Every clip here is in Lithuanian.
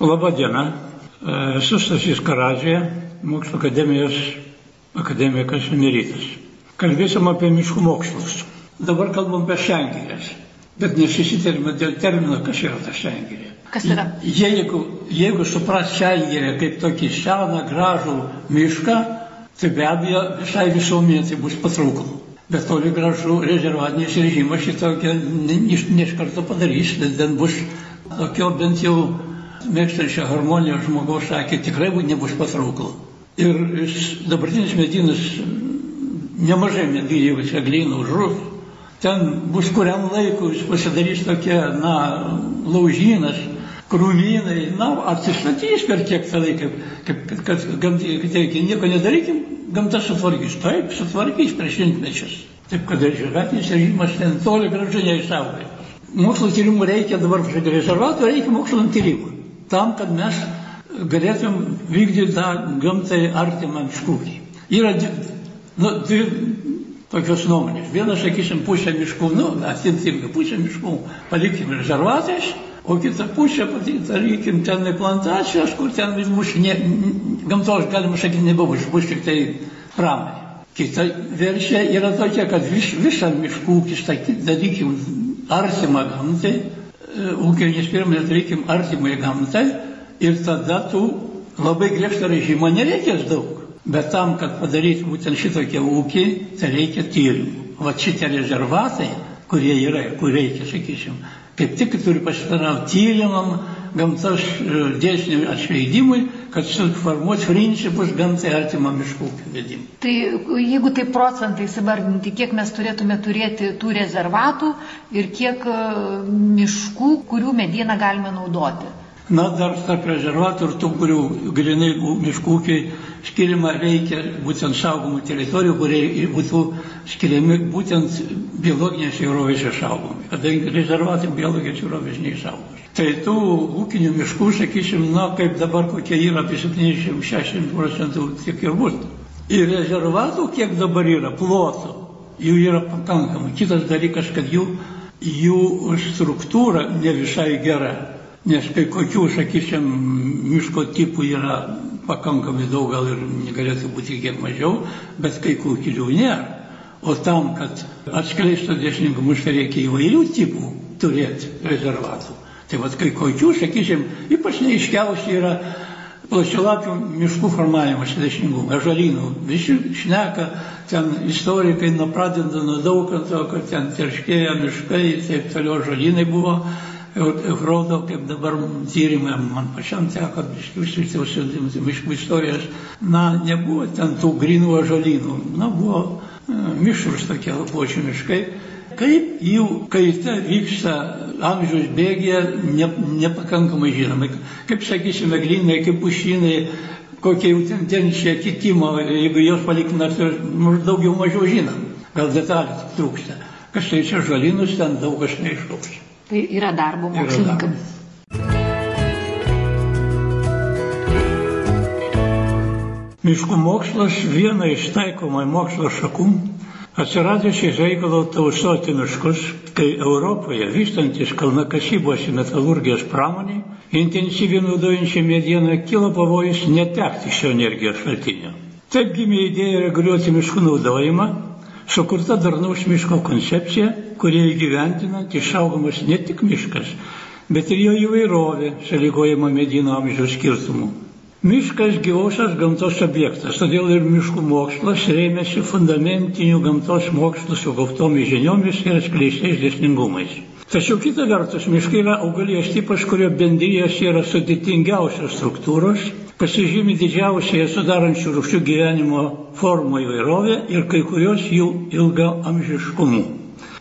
Labą dieną. Esu Stasys Karadžė, Mokslo akademijos akademikas emeritas. Kalbėsim apie miškų mokslus. Dabar kalbam apie šengirės, bet nesusitarime dėl termino, kas yra ta šengirė. Kas yra? Jeigu, jeigu supras šengirę kaip tokį seną, gražų mišką, tai be abejo visai visuomenė tai bus patrauklu. Bet toli gražu rezervatinis režimas šitą iš, ne iš karto padarys, bet ten bus tokio bent jau mėgstančio harmonijos žmogaus sakė, tikrai nebus patrauklu. Ir dabartinis medinas nemažai medinių eglynų užrus. Ten bus kuriam laikui pasidarys tokia, na, laužynas, krūmynai, na, atsistatys per tiek tą laiką, kaip, kad, kad kad reikia nieko nedarykim, gamta sutvarkys. Taip, sutvarkys prieš šimtmečius. Taip, kad rezervatinis režimas ten toli gražu neišsaugoja. Mokslo tyrimų reikia dabar, rezervatų reikia mokslo tyrimų. Tam, kad mes galėtum vykdyti tą gamtai artimą miškūkį. Yra nu, dvi tokios nuomonės. Vienas, sakysim, pusę miškų, nu, atimtim pusę miškų, palikim rezervatais, o kitą pusę, darykim ten plantacijos, kur ten bus ne, gamtos, galima sakyti, nebebus, bus tik tai pramonė. Kita versija yra tokia, kad vis, visą miškų ūkį, darykim, artimą gamtai, ūkinis pirmas darykim artimai gamtai ir tada tu labai griežtą režimą nereikės daug. Bet tam, kad padaryti būtent šitokią ūkį, tai reikia tyrimų. Va šitie rezervatai, kurie yra kur reikia, sakysim, kaip tik turi pasitarnauti tyrimam, gamtos dėsnių atskleidimui, kad suformuoti principus gamtai artimą miškų vedimui. Tai jeigu tai procentais įvardinti, kiek mes turėtume turėti tų rezervatų ir kiek miškų, kurių medieną galime naudoti? Na, dar tarp rezervatų ir tų, kurių grinai miškų ūkiai skiriama reikia būtent saugomų teritorijų, kurie būtų skiriami būtent biologinės įvairovės išsaugomai, kadangi rezervatai biologinės įvairovės neišsaugomos. Tai tų ūkinių miškų, sakysim, na, kaip dabar kokie yra apie 70-60 procentų, tiek ir bus. Ir rezervatų, kiek dabar yra, plotų, jų yra pakankamai. Kitas dalykas, kad jų, jų struktūra ne visai gera. Nes kai kokių, sakysim, miško tipų yra pakankamai daug, gal ir galėtų būti kiek mažiau, bet kai kokių nėra. O tam, kad atskleistų dėsningumus, reikia įvairių tipų turėti rezervatų. Tai vad kai kokių, sakysim, ypač neiškiausiai yra plačialapių miškų formavimas dėsningumą, žalynų. Visi šneka, ten istorikai pradeda nuo dauganto, kad ten terškėja miškai taip toliau žalynai buvo rodo, kaip dabar tyrimai, man pačiam teko išsiųsti miškų istorijas, na, nebuvo ten tų grinų ažalynų, na, buvo mišrus tokie lapuočių miškai. Kaip jų kaita vyksta amžiaus bėgėje, ne, nepakankamai žinoma. Kaip, sakysime, glynai, kaip pušynai, kokie jau tendencija kitimo, jeigu jos palikime, tai daugiau mažiau žinom. Gal detalės trūksta. Kas tai čia žalynus, ten daug kas neištrūks. Tai yra darbo mokslininkam. Miškų mokslas viena iš taikomai mokslo šakų atsiradęs iš reikalo tausoti miškus, kai Europoje vystantis kalnakasybos ir metalurgijos pramoniai, intensyviai naudojančią medieną kilo pavojus netekti šio energijos šaltinio. Taip gimė idėja reguliuoti miškų naudojimą, sukurta darnaus miško koncepcija, kurie įgyventinant išaugomas ne tik miškas, bet ir jo įvairovė, sąlygojama medino amžiaus skirtumų. Miškas gyvosios gamtos objektas, todėl ir miškų mokslas rėmėsi fundamentinių gamtos mokslų sukauptomis žiniomis ir atskleistais dėsningumais. Tačiau kita vertus, miškai yra augalijos tipas, kurio bendrijos yra sudėtingiausios struktūros, pasižymi didžiausiai sudarančių rūšių gyvenimo formų įvairovė ir kai kurios jų ilgą amžiškumu.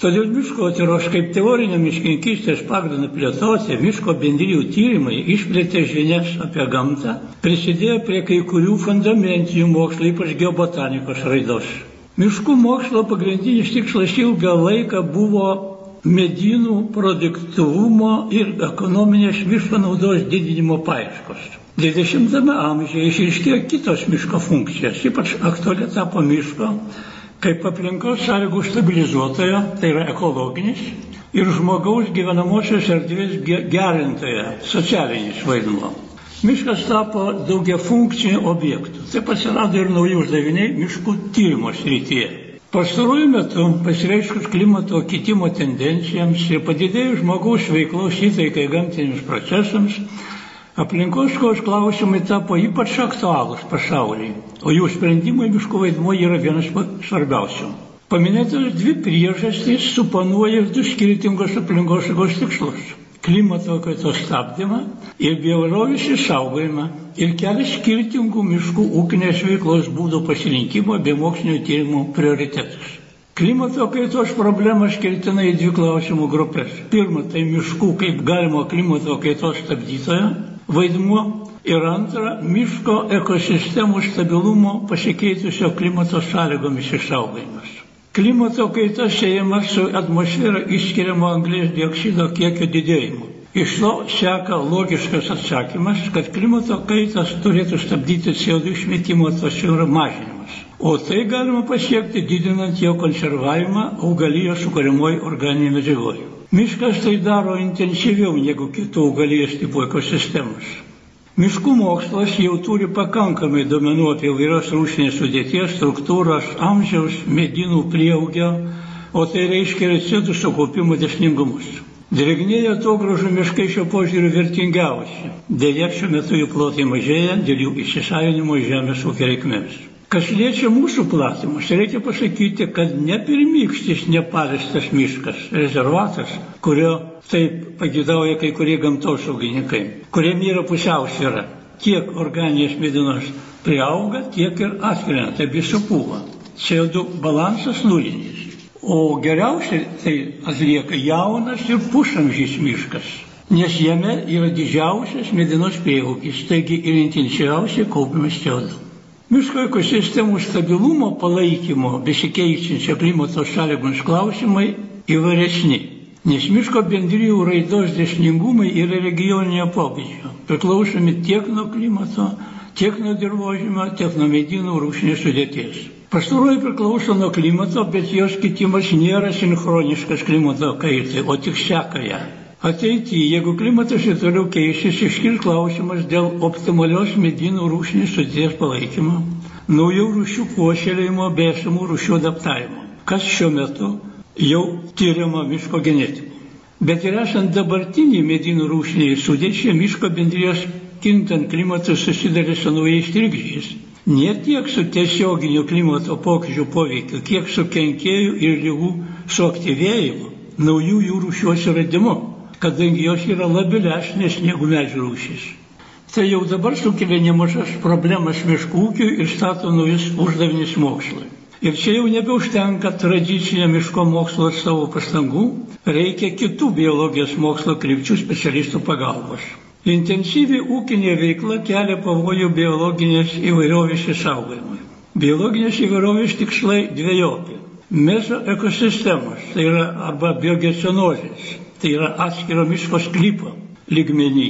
Todėl miškotyros kaip teorinio miškininkystės pagrindą plėtoti, miško bendrijų tyrimai išplėtė žinias apie gamtą, prisidėjo prie kai kurių fundamentinių mokslo, ypač geobotanikos raidos. Miškų mokslo pagrindinis tikslas ilgą laiką buvo medynų produktivumo ir ekonominės miško naudos didinimo paieškos. 20-ame amžiuje išaiškėjo kitos miško funkcijos, ypač aktualia tapo miško kaip aplinkos sąlygų stabilizuotojo, tai yra ekologinis, ir žmogaus gyvenamosios erdvės gerintoje, socialinis vaidmuo. Miškas tapo daugia funkciniu objektu. Taip atsirado ir nauji uždaviniai miškų tyrimo srityje. Pastaruoju metu pasireiškus klimato kitimo tendencijams ir padidėjus žmogaus veiklos įtaikai gamtiniams procesams, aplinkoskos klausimai tapo ypač aktualūs pasaulyje, o jų sprendimai miškų vaidmuo yra vienas svarbiausių. Paminėtos dvi priežastys suponuoja du skirtingos aplinkosaugos tikslus - klimato kaitos stabdymą ir bioįvairovės išsaugojimą ir kelia skirtingų miškų ūkinės veiklos būdų pasirinkimo bei mokslinio tyrimų prioritetus. Klimato kaitos problemą skirtina į dvi klausimų grupės. Pirma, tai miškų kaip galimo klimato kaitos stabdytojo vaidmuo. Ir antra, miško ekosistemų stabilumo pasikeitusio klimato sąlygomis išsaugojimas. Klimato kaita siejama su atmosfera išskiriamo anglės dioksido kiekio didėjimu. Iš to seka logiškas atsakymas, kad klimato kaitas turėtų stabdyti CO2 išmetimo atmosferą mažinimas. O tai galima pasiekti didinant jo konservavimą augalijos sukūrimoje organinėje medžiagoje. Miškas tai daro intensyviau negu kitų augalijos tipų ekosistemos. Miškų mokslas jau turi pakankamai duomenų apie vairios rūšinės sudėties, struktūros, amžiaus, medynų prieaugio, o tai reiškia recidų sukaupimo desningumus. Drėgniai atogražų miškai šio požiūriu vertingiausi. Deja, šiuo metu jų plotai mažėja dėl jų įsisavinimo žemės ūkio reikmėms. Kas liečia mūsų platimus, reikia pasakyti, kad ne pirmykštis nepalestas miškas, rezervatas, kurio taip pagidauja kai kurie gamtosaugininkai, kuriem yra pusiausvėra. Tiek organinės medinos priauga, tiek ir atkrenta, tai visų pūva. CO2 balansas nulinis. O geriausiai tai atlieka jaunas ir pusamžys miškas, nes jame yra didžiausias medinos prieaugis, taigi ir intensyviausiai kaupiamas CO2. Miško ekosistemų stabilumo palaikymo besikeičiančio klimato sąlygoms klausimai įvairesni, nes miško bendrijų raidos dėsningumai yra regioninio pobūdžio, priklausomi tiek nuo klimato, tiek nuo dirbožymio, tiek nuo medynų rūšinės sudėties. Pastaroji priklauso nuo klimato, bet jos kitimas nėra sinchroniškas klimato kaitai, o tik seka ją. Ateityje, jeigu klimatas ir toliau keisis, iškils klausimas dėl optimalios medynų rūšinės sudėties palaikymo, naujų rūšių puoselėjimo bei esamų rūšių adaptavimo, kas šiuo metu jau tyriama miško genetikoje. Bet ir esant dabartiniai medynų rūšiniai sudėčiai, miško bendrijos kintant klimatui susidarė su naujais trikdžiais. Ne tiek su tiesioginiu klimato pokyčių poveikiu, kiek su kenkėjų ir lygų suaktyvėjimu, naujų jų rūšių atsiradimu, kadangi jos yra labilesnės negu medžių rūšys. Tai jau dabar sukelia nemažas problemas miškų ūkiui ir stato naujus uždavinius mokslui. Ir čia jau nebeužtenka tradicinio miško mokslo atstovų pastangų, reikia kitų biologijos mokslo krypčių specialistų pagalbos. Intensyvi ūkinė veikla kelia pavojų biologinės įvairovės išsaugojimui. Biologinės įvairovės tikslai dviejopi. Meso ekosistemos, tai yra arba biogecenozės, tai yra atskiro miško sklypo lygmenį.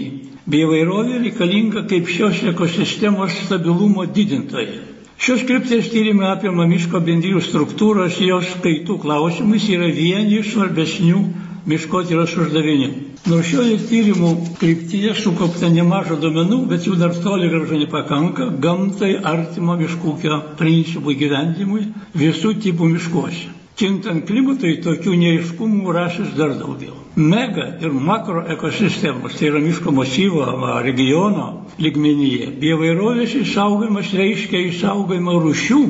Bioįvairovė reikalinga kaip šios ekosistemos stabilumo didintoje. Šios krypties tyrimai apima miško bendrijų struktūros, jos skaitų klausimais yra vieni iš svarbesnių miškotyros uždavinių. Nors šioje tyrimų kryptyje sukaupta nemaža duomenų, bet jų dar toli gražu nepakanka gamtai artimo miškūkio principų gyvendimui visų tipų miškuose. Kintant klimatui tokių neiškumų rašys dar daugiau. Mega ir makro ekosistemos, tai yra miško masyvo regiono lygmenyje, biovairovės išsaugojimas reiškia išsaugojimą rušių,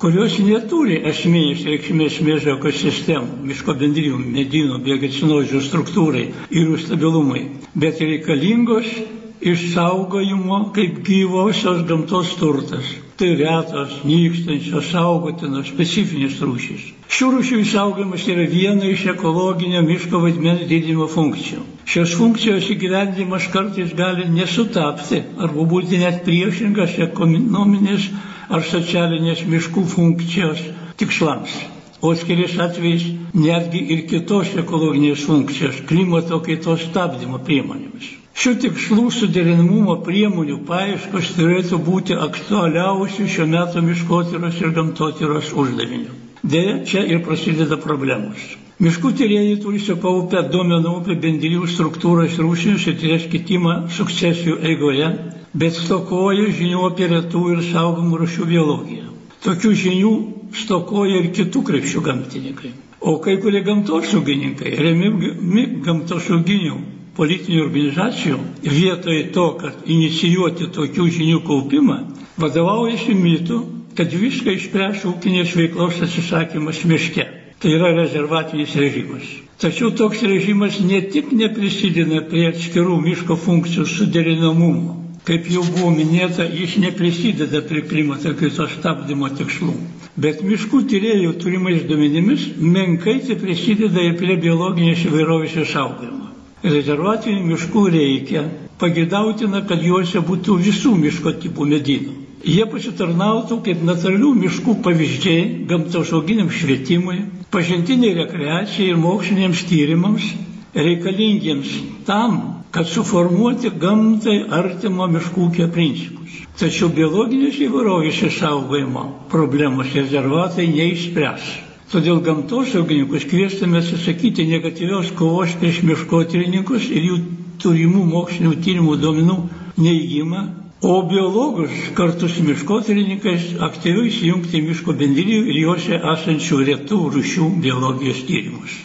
kurios neturi esminės reikšmės mėžio ekosistemų, miško bendrijų, medynų, biogecinozių struktūrai ir jų stabilumui, bet reikalingos išsaugojimo kaip gyvosios gamtos turtas. Tai retos, nykstančios, saugotinos, specifinės rūšys. Šių rūšių išsaugojimas yra viena iš ekologinio miško vaidmens didinimo funkcijų. Šios funkcijos įgyvendimas kartais gali nesutapti arba būti net priešingas ekonominės ar socialinės miškų funkcijos tikslams. O atskiriais atvejais netgi ir kitos ekologinės funkcijos klimato kaitos stabdymo priemonėmis. Šių tikslų suderinamumo priemonių paieškos turėtų būti aktualiausių šio meto miškotyros ir gamtotyros uždavinių. Deja, čia ir prasideda problemos. Miškų tyrėjai turi sukaupę duomenų apie bendrijų struktūras rūšinius ir ties kitimą sukcesijų eigoje, bet stokoja žinių apie retų ir saugomų rūšių biologiją. Tokių žinių stokoja ir kitų krepšių gamtininkai. O kai kurie gamtosaugininkai, remiami gamtosauginių politinių organizacijų, vietoj to, kad inicijuoti tokių žinių kaupimą, vadovaujasi mitu, kad viską išspręs ūkinės veiklos atsisakymas miške. Tai yra rezervatinis režimas. Tačiau toks režimas ne tik neprisideda prie atskirų miško funkcijų suderinamumo, kaip jau buvo minėta, jis neprisideda prie klimato kaitos stabdymo tikslų. Bet miškų tyriejų turimais duomenimis menkai tai prisideda ir prie biologinės įvairovės išsaugojimo. Rezervatinių miškų reikia, pagėdautina, kad juose būtų visų miško tipų medynų. Jie pasitarnautų kaip natūralių miškų pavyzdžiai gamtosauginiam švietimui, pažintiniai rekreacijai ir moksliniams tyrimams, reikalingiems tam, kad suformuoti gamtai artimo miškų ūkio principus. Tačiau biologinės įvairovės išsaugojimo problemos rezervatai neišspręs. Todėl gamtosaugininkus kviestume atsisakyti negatyvios kovos prieš miškotyrininkus ir jų turimų mokslinių tyrimų duomenų neįgymą, o biologus kartu su miškotyrininkais aktyviai įsijungti miško bendrijų ir juose esančių retų rūšių biologijos tyrimus.